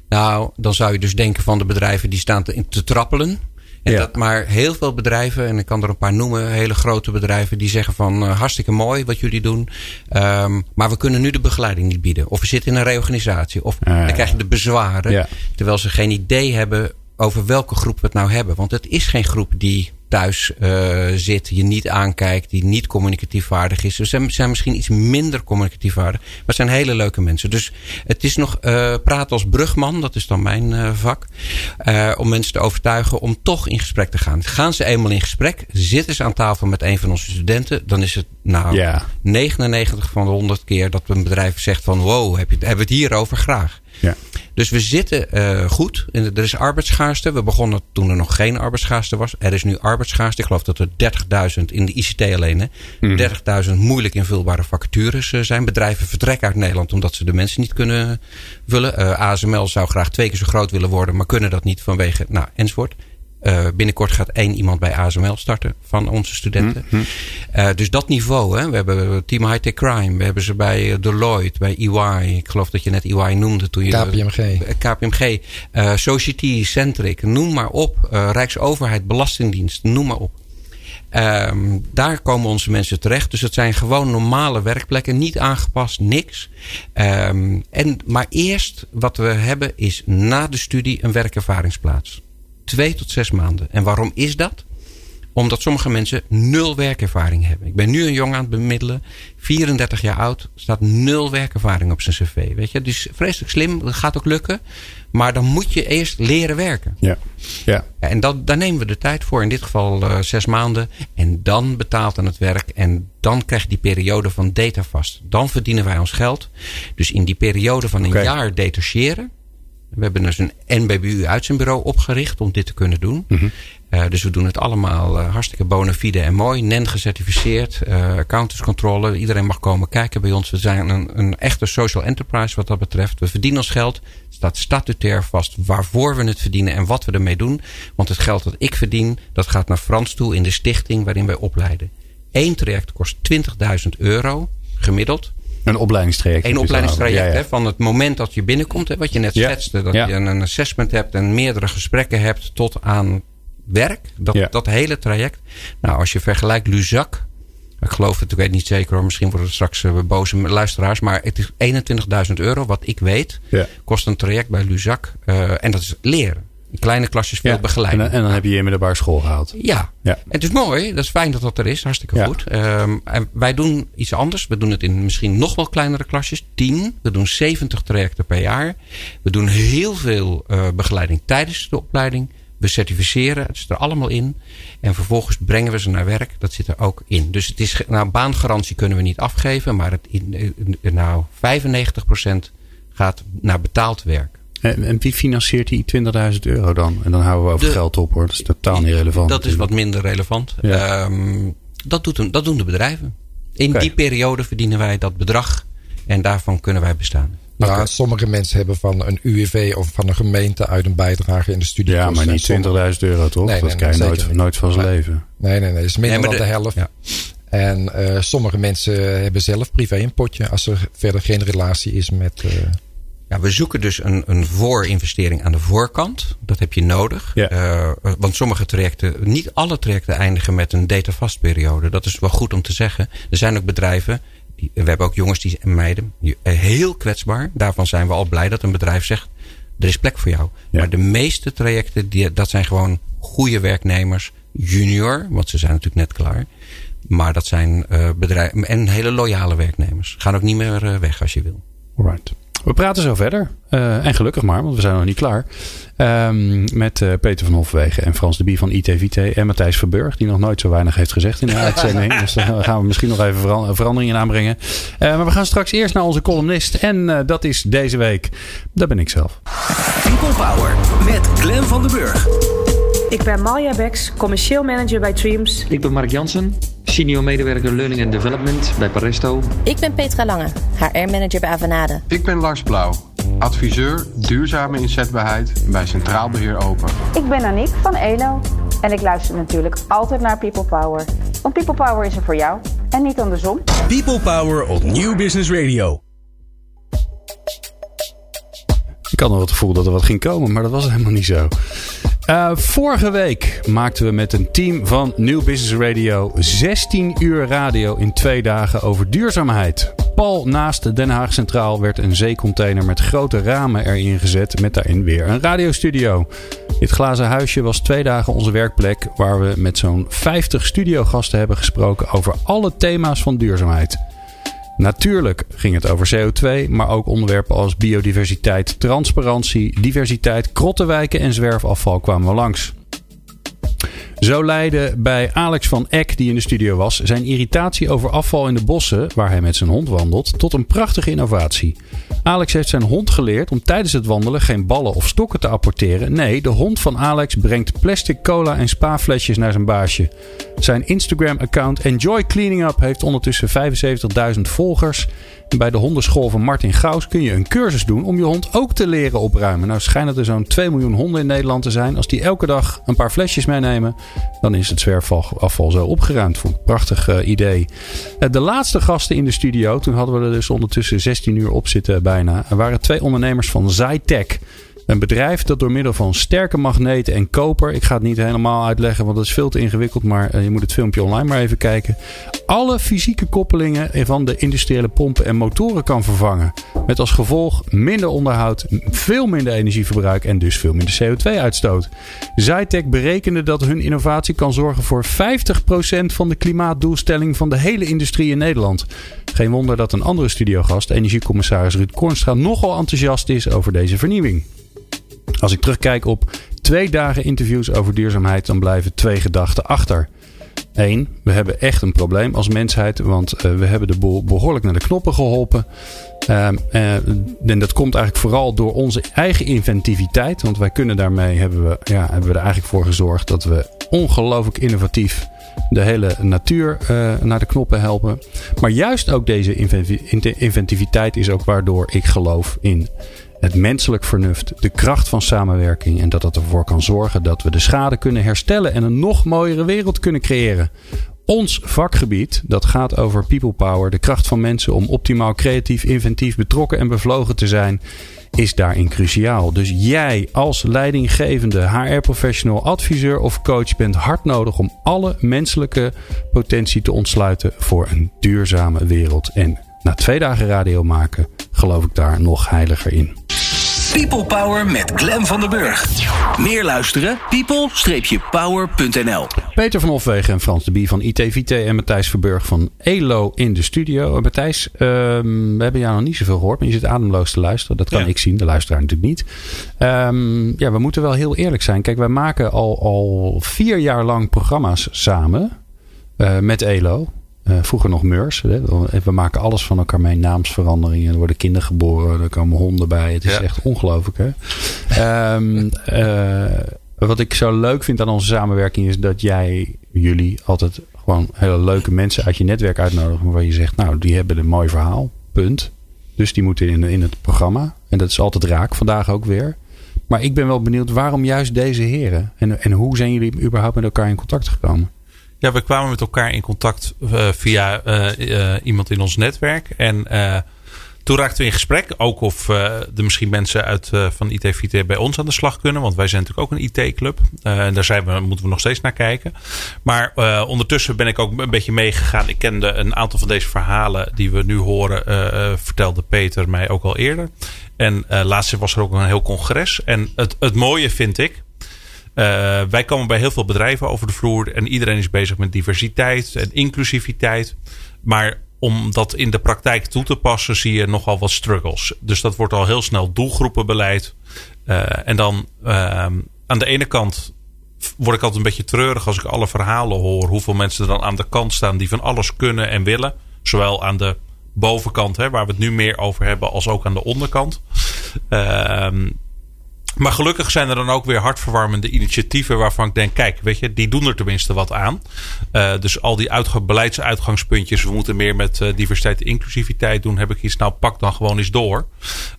Nou, dan zou je dus denken van de bedrijven die staan te, te trappelen. En ja. dat maar heel veel bedrijven, en ik kan er een paar noemen, hele grote bedrijven, die zeggen van uh, hartstikke mooi wat jullie doen. Um, maar we kunnen nu de begeleiding niet bieden. Of we zitten in een reorganisatie. Of dan krijg je de bezwaren. Terwijl ze geen idee hebben over welke groep we het nou hebben. Want het is geen groep die thuis uh, zit, je niet aankijkt, die niet communicatief vaardig is. Dus ze zijn misschien iets minder communicatief vaardig, maar zijn hele leuke mensen. Dus het is nog uh, praten als brugman, dat is dan mijn uh, vak, om mensen te overtuigen om toch in gesprek te gaan. Gaan ze eenmaal in gesprek, zitten ze aan tafel met een van onze studenten, dan is het nou yeah. 99 van de 100 keer dat een bedrijf zegt van wow, heb je, hebben we het hierover graag. Dus we zitten uh, goed. Er is arbeidsschaarste. We begonnen toen er nog geen arbeidsschaarste was. Er is nu arbeidsschaarste. Ik geloof dat er 30.000 in de ICT alleen. Mm. 30.000 moeilijk invulbare vacatures uh, zijn. Bedrijven vertrekken uit Nederland omdat ze de mensen niet kunnen vullen. Uh, ASML zou graag twee keer zo groot willen worden, maar kunnen dat niet vanwege, nou, enzovoort. Uh, binnenkort gaat één iemand bij ASML starten van onze studenten. Mm, mm. Uh, dus dat niveau. Hè. We hebben Team High Tech Crime. We hebben ze bij Deloitte, bij EY. Ik geloof dat je net EY noemde. Toen je KPMG. KPMG. Uh, Society, Centric. Noem maar op. Rijksoverheid, Belastingdienst. Noem maar op. Um, daar komen onze mensen terecht. Dus het zijn gewoon normale werkplekken. Niet aangepast, niks. Um, en, maar eerst wat we hebben is na de studie een werkervaringsplaats twee tot zes maanden. En waarom is dat? Omdat sommige mensen nul werkervaring hebben. Ik ben nu een jongen aan het bemiddelen. 34 jaar oud. Staat nul werkervaring op zijn cv. Weet je? Dus vreselijk slim. Dat gaat ook lukken. Maar dan moet je eerst leren werken. Ja. ja. En dat, daar nemen we de tijd voor. In dit geval uh, zes maanden. En dan betaalt aan het werk. En dan krijg je die periode van data vast. Dan verdienen wij ons geld. Dus in die periode van een okay. jaar detacheren. We hebben dus een NBBU uitzendbureau opgericht om dit te kunnen doen. Mm -hmm. uh, dus we doen het allemaal uh, hartstikke bona fide en mooi. NEN gecertificeerd, uh, accountantscontrole. Iedereen mag komen kijken bij ons. We zijn een, een echte social enterprise wat dat betreft. We verdienen ons geld. Het staat statutair vast waarvoor we het verdienen en wat we ermee doen. Want het geld dat ik verdien, dat gaat naar Frans toe in de stichting waarin wij opleiden. Eén traject kost 20.000 euro gemiddeld. Een opleidingstraject. Een opleidingstraject. Ja, ja. Hè, van het moment dat je binnenkomt. Hè, wat je net ja. schetste. Dat je een assessment hebt en meerdere gesprekken hebt tot aan werk. Dat, dat hele traject. Nou, als je vergelijkt Luzak. Ik geloof het, ik weet niet zeker hoor. Misschien worden het straks uh, boze luisteraars. Maar het is 21.000 euro, wat ik weet. Kost een traject bij Luzak. Uh, en dat is leren. In kleine klasjes veel ja, begeleiding. En, en, dan heb je je middelbare school gehaald. Ja. ja. En het is mooi. Dat is fijn dat dat er is. Hartstikke ja. goed. Um, en wij doen iets anders. We doen het in misschien nog wel kleinere klasjes. 10. We doen 70 trajecten per jaar. We doen heel veel uh, begeleiding tijdens de opleiding. We certificeren. Het zit er allemaal in. En vervolgens brengen we ze naar werk. Dat zit er ook in. Dus het is, nou, baangarantie kunnen we niet afgeven. Maar het, in, nou, 95% gaat naar betaald werk. En, en wie financiert die 20.000 euro dan? En dan houden we over de, geld op hoor. Dat is totaal niet relevant. Dat is wat minder relevant. Ja. Um, dat, doet een, dat doen de bedrijven. In okay. die periode verdienen wij dat bedrag. En daarvan kunnen wij bestaan. Nou, okay. sommige mensen hebben van een UWV of van een gemeente uit een bijdrage in de studie. Ja, maar niet 20.000 euro toch? Nee, dat nee, krijg je nooit, nooit van zijn nee. leven. Nee, nee, nee. Dat is minder nee, dan de, de helft. Ja. En uh, sommige mensen hebben zelf privé een potje als er verder geen relatie is met. Uh, ja, we zoeken dus een, een voorinvestering aan de voorkant. Dat heb je nodig. Ja. Uh, want sommige trajecten, niet alle trajecten eindigen met een datavast periode. Dat is wel goed om te zeggen. Er zijn ook bedrijven, die, we hebben ook jongens die, en meiden, die, heel kwetsbaar. Daarvan zijn we al blij dat een bedrijf zegt, er is plek voor jou. Ja. Maar de meeste trajecten, die, dat zijn gewoon goede werknemers. Junior, want ze zijn natuurlijk net klaar. Maar dat zijn uh, bedrijven en hele loyale werknemers. Gaan ook niet meer uh, weg als je wil. Alright. We praten zo verder. Uh, en gelukkig maar, want we zijn nog niet klaar. Um, met uh, Peter van Hofwegen en Frans de Bie van ITVT. En Matthijs Verburg, die nog nooit zo weinig heeft gezegd in de [laughs] uitzending. dus daar gaan we misschien nog even veran veranderingen in aanbrengen. Uh, maar we gaan straks eerst naar onze columnist. En dat is deze week, dat ben ik zelf. People Power met Glen van den Burg. Ik ben Malja Beks, commercieel manager bij Dreams. Ik ben Mark Jansen, senior medewerker Learning and Development bij Paresto. Ik ben Petra Lange, HR-manager bij Avanade. Ik ben Lars Blauw, adviseur duurzame inzetbaarheid bij Centraal Beheer Open. Ik ben Aniek van ELO en ik luister natuurlijk altijd naar People Power. Want People Power is er voor jou en niet andersom. People Power op New Business Radio. Ik had nog het gevoel dat er wat ging komen, maar dat was helemaal niet zo. Uh, vorige week maakten we met een team van New Business Radio 16 uur radio in twee dagen over duurzaamheid. Pal naast Den Haag Centraal werd een zeecontainer met grote ramen erin gezet met daarin weer een radiostudio. Dit glazen huisje was twee dagen onze werkplek waar we met zo'n 50 studiogasten hebben gesproken over alle thema's van duurzaamheid. Natuurlijk ging het over CO2, maar ook onderwerpen als biodiversiteit, transparantie, diversiteit, krottenwijken en zwerfafval kwamen we langs. Zo leidde bij Alex van Eck, die in de studio was, zijn irritatie over afval in de bossen, waar hij met zijn hond wandelt, tot een prachtige innovatie. Alex heeft zijn hond geleerd om tijdens het wandelen geen ballen of stokken te apporteren. Nee, de hond van Alex brengt plastic cola en spa-flesjes naar zijn baasje. Zijn Instagram-account Enjoy Cleaning Up heeft ondertussen 75.000 volgers. Bij de hondenschool van Martin Gauws kun je een cursus doen om je hond ook te leren opruimen. Nou schijnen er zo'n 2 miljoen honden in Nederland te zijn. Als die elke dag een paar flesjes meenemen, dan is het zwerfafval zo opgeruimd. Prachtig uh, idee. Uh, de laatste gasten in de studio, toen hadden we er dus ondertussen 16 uur op zitten bijna. Waren twee ondernemers van Zytech. Een bedrijf dat door middel van sterke magneten en koper, ik ga het niet helemaal uitleggen, want dat is veel te ingewikkeld, maar uh, je moet het filmpje online maar even kijken. Alle fysieke koppelingen van de industriële pompen en motoren kan vervangen. Met als gevolg minder onderhoud, veel minder energieverbruik en dus veel minder CO2-uitstoot. Zytec berekende dat hun innovatie kan zorgen voor 50% van de klimaatdoelstelling van de hele industrie in Nederland. Geen wonder dat een andere studiogast, energiecommissaris Ruud Kornstra, nogal enthousiast is over deze vernieuwing. Als ik terugkijk op twee dagen interviews over duurzaamheid, dan blijven twee gedachten achter. Eén, we hebben echt een probleem als mensheid, want uh, we hebben de boel behoorlijk naar de knoppen geholpen. Uh, uh, en dat komt eigenlijk vooral door onze eigen inventiviteit. Want wij kunnen daarmee, hebben we, ja, hebben we er eigenlijk voor gezorgd dat we ongelooflijk innovatief de hele natuur naar de knoppen helpen. Maar juist ook deze inventiviteit is ook waardoor ik geloof in het menselijk vernuft, de kracht van samenwerking en dat dat ervoor kan zorgen dat we de schade kunnen herstellen en een nog mooiere wereld kunnen creëren. Ons vakgebied, dat gaat over people power, de kracht van mensen om optimaal creatief, inventief, betrokken en bevlogen te zijn, is daarin cruciaal. Dus jij als leidinggevende HR-professional, adviseur of coach bent hard nodig om alle menselijke potentie te ontsluiten voor een duurzame wereld. En na twee dagen radio maken, geloof ik daar nog heiliger in. People Power met Glen van der Burg. Meer luisteren? people-power.nl Peter van Hofwegen en Frans de Bie van ITVT en Matthijs Verburg van ELO in de studio. Matthijs, um, we hebben jou nog niet zoveel gehoord, maar je zit ademloos te luisteren. Dat kan ja. ik zien, de luisteraar natuurlijk niet. Um, ja, we moeten wel heel eerlijk zijn. Kijk, wij maken al, al vier jaar lang programma's samen uh, met ELO. Uh, vroeger nog meurs. Hè. We maken alles van elkaar mee. Naamsveranderingen. Er worden kinderen geboren. Er komen honden bij. Het is ja. echt ongelooflijk. Hè? um, uh, wat ik zo leuk vind aan onze samenwerking is dat jij, jullie, altijd gewoon hele leuke mensen uit je netwerk uitnodigen. Waar je zegt, nou, die hebben een mooi verhaal. Punt. Dus die moeten in, in het programma. En dat is altijd raak. Vandaag ook weer. Maar ik ben wel benieuwd waarom juist deze heren? En, en hoe zijn jullie überhaupt met elkaar in contact gekomen? Ja, we kwamen met elkaar in contact uh, via uh, uh, iemand in ons netwerk. En toen raakten we in gesprek. Ook of er misschien mensen uit van IT-VT bij ons aan de slag kunnen. Want wij zijn natuurlijk ook een IT-club. en daar zijn we, moeten we nog steeds naar kijken. Maar ondertussen ben ik ook een beetje meegegaan. Ik kende een aantal van deze verhalen die we nu horen. vertelde Peter mij ook al eerder. En laatst was er ook een heel congres. En het, het mooie vind ik. Uh, wij komen bij heel veel bedrijven over de vloer en iedereen is bezig met diversiteit en inclusiviteit. Maar om dat in de praktijk toe te passen, zie je nogal wat struggles. Dus dat wordt al heel snel doelgroepenbeleid. Uh, en dan uh, aan de ene kant word ik altijd een beetje treurig als ik alle verhalen hoor. Hoeveel mensen er dan aan de kant staan die van alles kunnen en willen. Zowel aan de bovenkant, hè, waar we het nu meer over hebben, als ook aan de onderkant. Uh, maar gelukkig zijn er dan ook weer hartverwarmende initiatieven waarvan ik denk, kijk, weet je, die doen er tenminste wat aan. Uh, dus al die beleidsuitgangspuntjes, we moeten meer met uh, diversiteit en inclusiviteit doen, heb ik iets, nou pak dan gewoon eens door.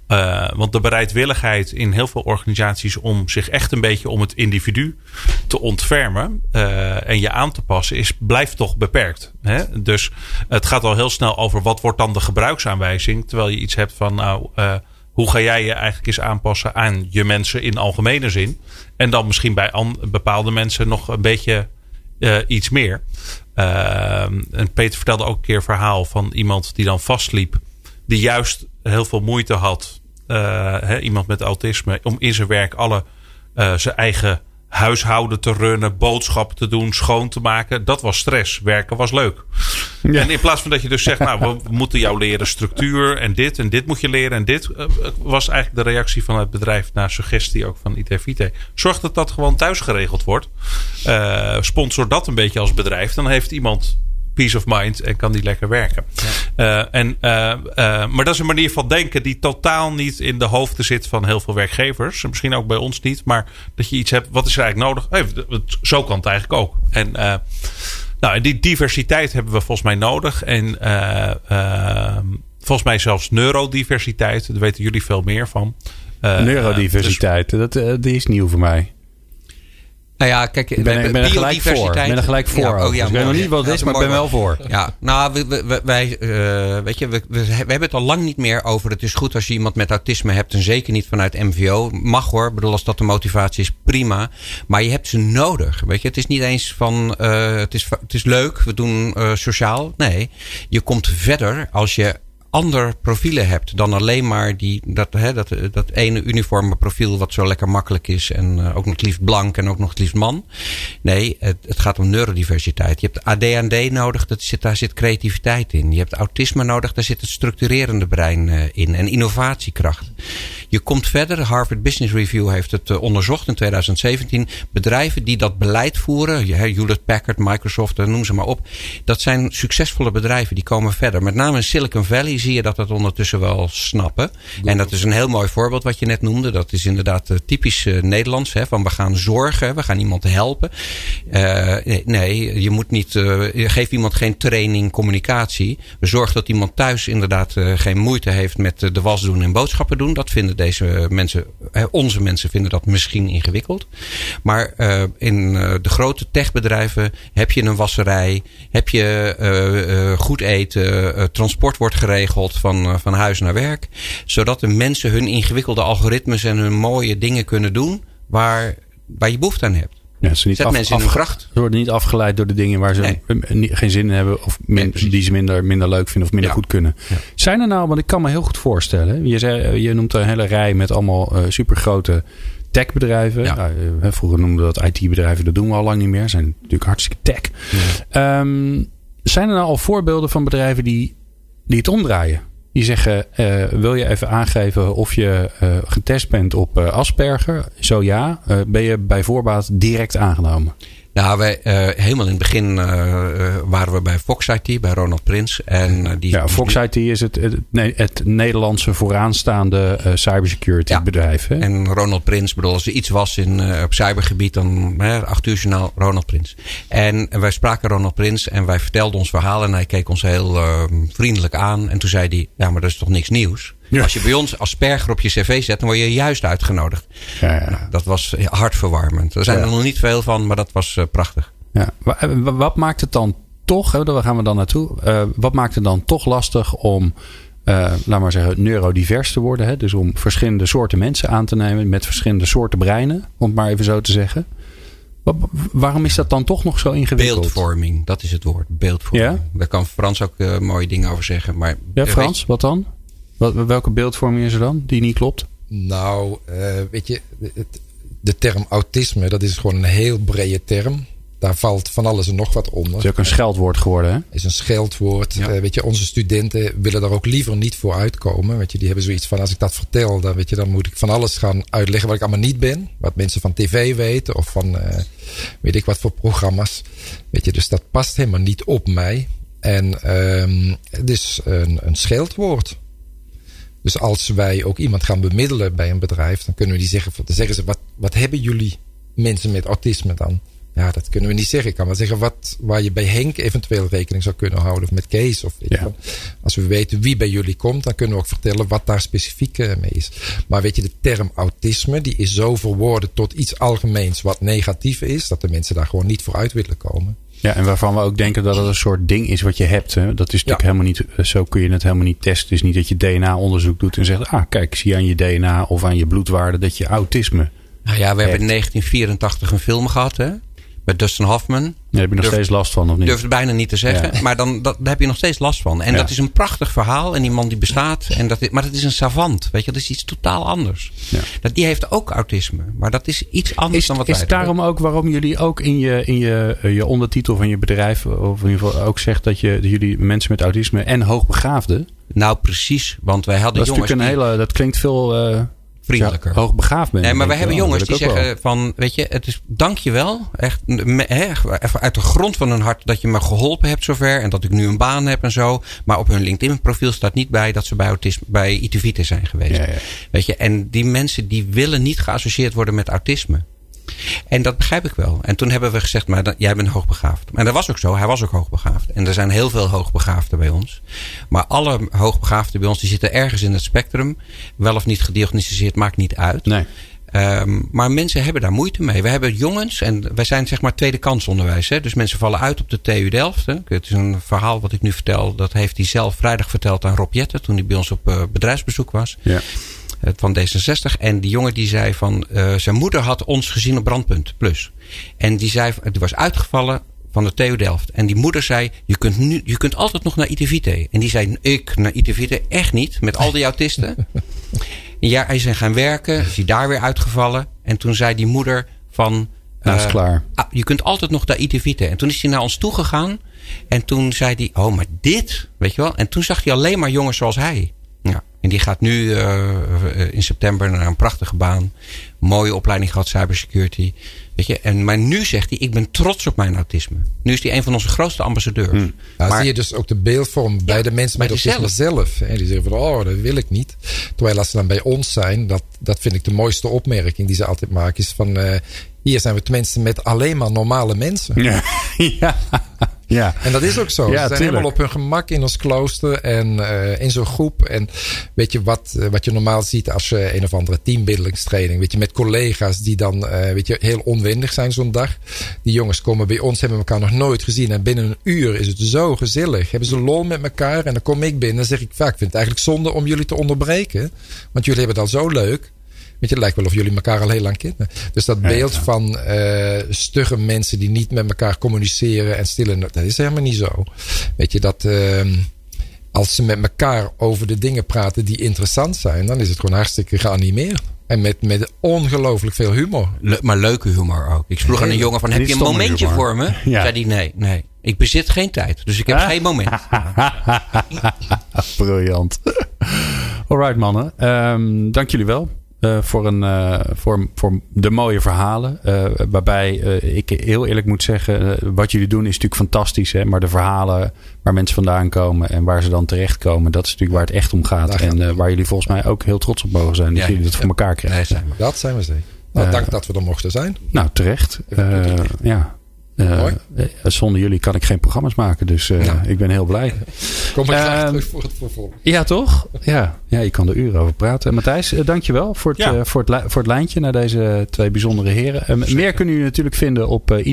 Uh, want de bereidwilligheid in heel veel organisaties om zich echt een beetje om het individu te ontfermen en je aan te passen, is, blijft toch beperkt. Hè? Dus het gaat al heel snel over wat wordt dan de gebruiksaanwijzing. Terwijl je iets hebt van nou, hoe ga jij je eigenlijk eens aanpassen aan je mensen in algemene zin. En dan misschien bij bepaalde mensen nog een beetje iets meer. en Peter vertelde ook een keer een verhaal van iemand die dan vastliep. Die juist heel veel moeite had uh, iemand met autisme, om in zijn werk alle zijn eigen huishouden te runnen, boodschappen te doen, schoon te maken. Dat was stress. Werken was leuk. Ja. En in plaats van dat je dus zegt, nou, we [laughs] moeten jou leren structuur en dit en dit moet je leren en dit, uh, was eigenlijk de reactie van het bedrijf naar suggestie ook van ITVT. Zorg dat dat gewoon thuis geregeld wordt. Uh, sponsor dat een beetje als bedrijf. Dan heeft iemand peace of mind en kan die lekker werken. Ja. Uh, en, uh, uh, maar dat is een manier van denken die totaal niet in de hoofden zit van heel veel werkgevers. Misschien ook bij ons niet. Maar dat je iets hebt, wat is er eigenlijk nodig? Hey, zo kan het eigenlijk ook. En nou, die diversiteit hebben we volgens mij nodig. En volgens mij zelfs neurodiversiteit. Daar weten jullie veel meer van. neurodiversiteit, dus, dat, die is nieuw voor mij. Nou ja, kijk, ik ben, ik ben er gelijk voor. Ik ben er gelijk voor. Ja, oh, ja, ik weet nog niet wat het is, maar ik ben wel voor. Ja, nou, we, we, wij, uh, weet je, we, we, hebben het al lang niet meer over. Het is goed als je iemand met autisme hebt, en zeker niet vanuit MVO. Mag hoor, ik bedoel, als dat de motivatie is, prima. Maar je hebt ze nodig. Weet je, het is niet eens van, uh, het, is, het is leuk, we doen uh, sociaal. Nee, je komt verder als je ander profielen hebt dan alleen maar die, dat, hè, dat, dat ene uniforme profiel wat zo lekker makkelijk is en uh, ook nog het liefst blank en ook nog het liefst man. Nee, het, het gaat om neurodiversiteit. Je hebt ADHD nodig, zit, daar zit creativiteit in. Je hebt autisme nodig, daar zit het structurerende brein uh, in en innovatiekracht. Je komt verder. Harvard Business Review heeft het uh, onderzocht in 2017. Bedrijven die dat beleid voeren, Hewlett Packard, Microsoft, noem ze maar op. Dat zijn succesvolle bedrijven die komen verder. Met name in Silicon Valley zie je dat dat ondertussen wel snappen. En dat is een heel mooi voorbeeld wat je net noemde. Dat is inderdaad uh, typisch Nederlands. Hè, van we gaan zorgen, we gaan iemand helpen. nee, je moet niet, je geeft iemand geen training communicatie. We zorgen dat iemand thuis inderdaad geen moeite heeft met de was doen en boodschappen doen. Dat vinden deze mensen, onze mensen vinden dat misschien ingewikkeld. Maar uh, in uh, de grote techbedrijven heb je een wasserij, heb je uh, goed eten, transport wordt geregeld van, van huis naar werk. Zodat de mensen hun ingewikkelde algoritmes en hun mooie dingen kunnen doen waar, waar je behoefte aan hebt. Ja, ze niet Zet af, mensen in af, gracht. Ze worden niet afgeleid door de dingen waar ze nee. geen zin in hebben. Of min, nee, die ze minder, minder leuk vinden of minder ja. goed kunnen. Ja. Zijn er nou, want ik kan me heel goed voorstellen. Je, zei, je noemt een hele rij met allemaal uh, supergrote techbedrijven. Ja. Nou, vroeger noemden we dat IT-bedrijven. Dat doen we al lang niet meer. Zijn natuurlijk hartstikke tech. Um, zijn er nou al voorbeelden van bedrijven die, die het omdraaien? Die zeggen, uh, wil je even aangeven of je uh, getest bent op uh, Asperger? Zo ja, ben je bij voorbaat direct aangenomen? Nou, wij, uh, helemaal in het begin uh, waren we bij Fox IT, bij Ronald Prins. En, die, ja, Fox IT is het, het, het Nederlandse vooraanstaande cybersecurity ja. bedrijf. Hè? En Ronald Prins, bedoel, als er iets was in, op cybergebied, dan hè, acht uur journaal Ronald Prins. En, en wij spraken Ronald Prins en wij vertelden ons verhaal. En hij keek ons heel vriendelijk aan. En toen zei hij, ja, maar dat is toch niks nieuws? Ja. Als je bij ons asperger op je cv zet, dan word je juist uitgenodigd. Ja, ja. Nou, dat was hartverwarmend. Er zijn er nog niet veel van, maar dat was uh, prachtig. Ja. Wat maakt het dan toch, hè, daar gaan we dan naartoe. Uh, wat maakt het dan toch lastig om, uh, laat maar zeggen, neurodivers te worden? Hè? Dus om verschillende soorten mensen aan te nemen met verschillende soorten breinen, om het maar even zo te zeggen. Waarom is dat dan toch nog zo ingewikkeld? Beeldvorming, dat is het woord. Beeldvorming. Ja? Daar kan Frans ook uh, mooie dingen over zeggen. Maar, ja, Frans, wat dan? Wat, welke beeldvorming is er dan die niet klopt? Nou, uh, weet je, het, de term autisme, dat is gewoon een heel brede term. Daar valt van alles en nog wat onder. Het is ook een scheldwoord geworden, hè? is een scheldwoord. Ja. Uh, weet je, onze studenten willen daar ook liever niet voor uitkomen. Weet je, die hebben zoiets van, als ik dat vertel, dan, weet je, dan moet ik van alles gaan uitleggen wat ik allemaal niet ben. Wat mensen van tv weten of van, uh, weet ik wat voor programma's. Weet je, dus dat past helemaal niet op mij. En um, het is een, een scheldwoord. Dus als wij ook iemand gaan bemiddelen bij een bedrijf, dan kunnen we die zeggen, dan zeggen ze, wat, wat hebben jullie mensen met autisme dan? ja, dat kunnen we niet zeggen. Ik kan wel zeggen wat, waar je bij Henk eventueel rekening zou kunnen houden. Of met Kees. Of weet Ja. Als we weten wie bij jullie komt, dan kunnen we ook vertellen wat daar specifiek eh, mee is. Maar weet je, de term autisme, die is zo verwoorden tot iets algemeens wat negatief is. Dat de mensen daar gewoon niet voor uit willen komen. Ja, en waarvan we ook denken dat het een soort ding is wat je hebt. Hè? Dat is natuurlijk Ja. helemaal niet, eh, zo kun je het helemaal niet testen. Het is niet dat je DNA-onderzoek doet en zegt, ah kijk, zie je aan je DNA of aan je bloedwaarde dat je autisme. Nou ja, we hebben in Echt. 1984 een film gehad, hè? Met Dustin Hoffman. Daar heb je nog Durf- steeds last van, of niet? Durf het bijna niet te zeggen. Ja. Maar dan, dat, daar heb je nog steeds last van. En Ja. dat is een prachtig verhaal. En die man die bestaat. En dat is, maar dat is een savant. Weet je, dat is iets totaal anders. Ja. Dat, die heeft ook autisme. Maar dat is iets anders Is, dan wat is wij doen. daarom ook waarom jullie ook in je, in je, eh, je ondertitel van je bedrijf, of in ieder geval ook zegt dat, je, dat jullie mensen met autisme en hoogbegaafden. Nou, precies. Want wij hadden Dat, is jongens een hele, dat klinkt veel eh, vriendelijker. ja, hoogbegaafd bent. Nee, maar denk hebben jongens die zeggen van, weet je, het is dankjewel. Echt, me- even uit de grond van hun hart dat je me geholpen hebt zover. En dat ik nu een baan heb en zo. Maar op hun LinkedIn profiel staat niet bij dat ze bij, autisme, bij ITVT zijn geweest. Ja, ja. Weet je, en die mensen die willen niet geassocieerd worden met autisme. En dat begrijp ik wel. En toen hebben we gezegd, maar jij bent hoogbegaafd. En dat was ook zo. Hij was ook hoogbegaafd. En er zijn heel veel hoogbegaafden bij ons. Maar alle hoogbegaafden bij ons, die zitten ergens in het spectrum. Wel of niet gediagnosticeerd, maakt niet uit. Nee. Ehm, maar mensen hebben daar moeite mee. We hebben jongens, en wij zijn zeg maar tweede kansonderwijs. Hè? Dus mensen vallen uit op de TU Delft. Hè? Het is een verhaal wat ik nu vertel. Dat heeft hij zelf vrijdag verteld aan Rob Jetten. Toen hij bij ons op eh, bedrijfsbezoek was. Ja. Eh, Van D66. En die jongen die zei van... eh, zijn moeder had ons gezien op Brandpunt Plus. En die, zei, die was uitgevallen van de TU Delft. En die moeder zei... Je kunt, nu, je kunt altijd nog naar ITVT. En die zei... Ik naar ITVT? Echt niet. Met al die autisten. Een jaar is hij gaan werken, is hij daar weer uitgevallen. En toen zei die moeder van... Nou, is eh, klaar. ah, je kunt altijd nog naar ITVT. En toen is hij naar ons toegegaan. En toen zei hij, oh, maar dit, weet je wel. En toen zag hij alleen maar jongens zoals hij. En die gaat nu eh, eh, in september naar een prachtige baan. Mooie opleiding gehad, cybersecurity. Weet je, en, maar nu zegt hij, ik ben trots op mijn autisme. Nu is hij een van onze grootste ambassadeurs. Ja, Maar- zie je dus ook de beeldvorm bij de mensen met autisme zelf. hè. Die zeggen van, oh, dat wil ik niet. Terwijl als ze dan bij ons zijn, dat, dat vind ik de mooiste opmerking die ze altijd maken, is van, eh, hier zijn we tenminste met alleen maar normale mensen. Ja. [laughs] ja. Ja. En dat is ook zo. Ja, ze zijn tuurlijk. helemaal op hun gemak in ons klooster en eh, in zo'n groep. En weet je wat, eh, wat je normaal ziet als je een of andere teambuildingstraining, weet je, met collega's die dan, eh, weet je, heel onwendig zijn zo'n dag. Die jongens komen bij ons, hebben elkaar nog nooit gezien. En binnen een uur is het zo gezellig. Hebben ze lol met elkaar. En dan kom ik binnen en zeg ik vaak, ik vind het eigenlijk zonde om jullie te onderbreken. Want jullie hebben het al zo leuk. Weet je, het lijkt wel of jullie elkaar al heel lang kennen. Dus dat beeld van eh stugge mensen die niet met elkaar communiceren en stillen, dat is helemaal niet zo. Weet je, dat ehm, als ze met elkaar over de dingen praten die interessant zijn, dan is het gewoon hartstikke geanimeerd. En met, met ongelooflijk veel humor. Le- maar leuke humor ook. Ik vroeg aan een jongen van, heb je een momentje humor. voor me? [laughs] Ja. Zei hij, nee, nee. Ik bezit geen tijd. Dus ik heb geen moment. [laughs] Briljant. [laughs] Alright mannen, Ehm, dank jullie wel. Eh, voor, een, eh, voor, voor de mooie verhalen. Eh, waarbij eh, ik heel eerlijk moet zeggen, wat jullie doen is natuurlijk fantastisch. Hè? Maar de verhalen waar mensen vandaan komen en waar ze dan terechtkomen, dat is natuurlijk waar het echt om gaat. Daar En eh, waar jullie volgens mij ook heel trots op mogen zijn. Dat Ja. jullie dat voor elkaar krijgen. Nee, zijn we. Dat zijn we zeker. Nou, dank dat we er mochten zijn. Nou, terecht. Eh, ja. Eh, eh, zonder jullie kan ik geen programma's maken. Dus eh, Nou. ik ben heel blij. [laughs] Kom ik graag Ehm, terug voor het vervolg. Ja, toch? Ja, ja je kan er uren over praten. Matthijs, dankjewel voor het, Ja. voor, het, voor het lijntje naar deze twee bijzondere heren. Meer kunnen jullie natuurlijk vinden op uh,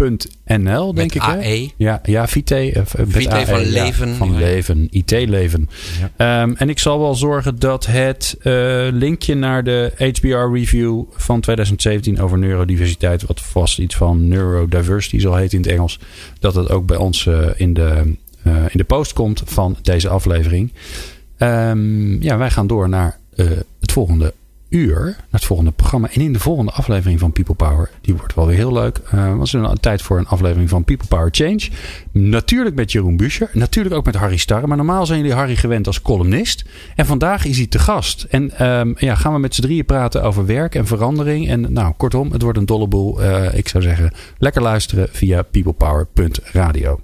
itvt.nl, denk ik. Hè? AE. Ja, ja Vite. eh, Vite AE, van ja, leven. van leven, IT-leven. Ehm, en ik zal wel zorgen dat het eh, linkje naar de HBR-review van 2017 over neurodiversiteit, wat vast iets van neurodiversity zal heten in het Engels, dat het ook bij ons eh, in, de, in de post komt van deze aflevering. Ehm, ja, wij gaan door naar het volgende uur, naar het volgende programma. En in de volgende aflevering van People Power, die wordt wel weer heel leuk. Uh, het is een tijd voor een aflevering van People Power Change. Natuurlijk met Jeroen Buescher. Natuurlijk ook met Harry Starre. Maar normaal zijn jullie Harry gewend als columnist. En vandaag is hij te gast. En um, ja, gaan we met z'n drieën praten over werk en verandering. En nou, kortom, het wordt een dolle boel. Uh, ik zou zeggen, lekker luisteren via peoplepower.radio.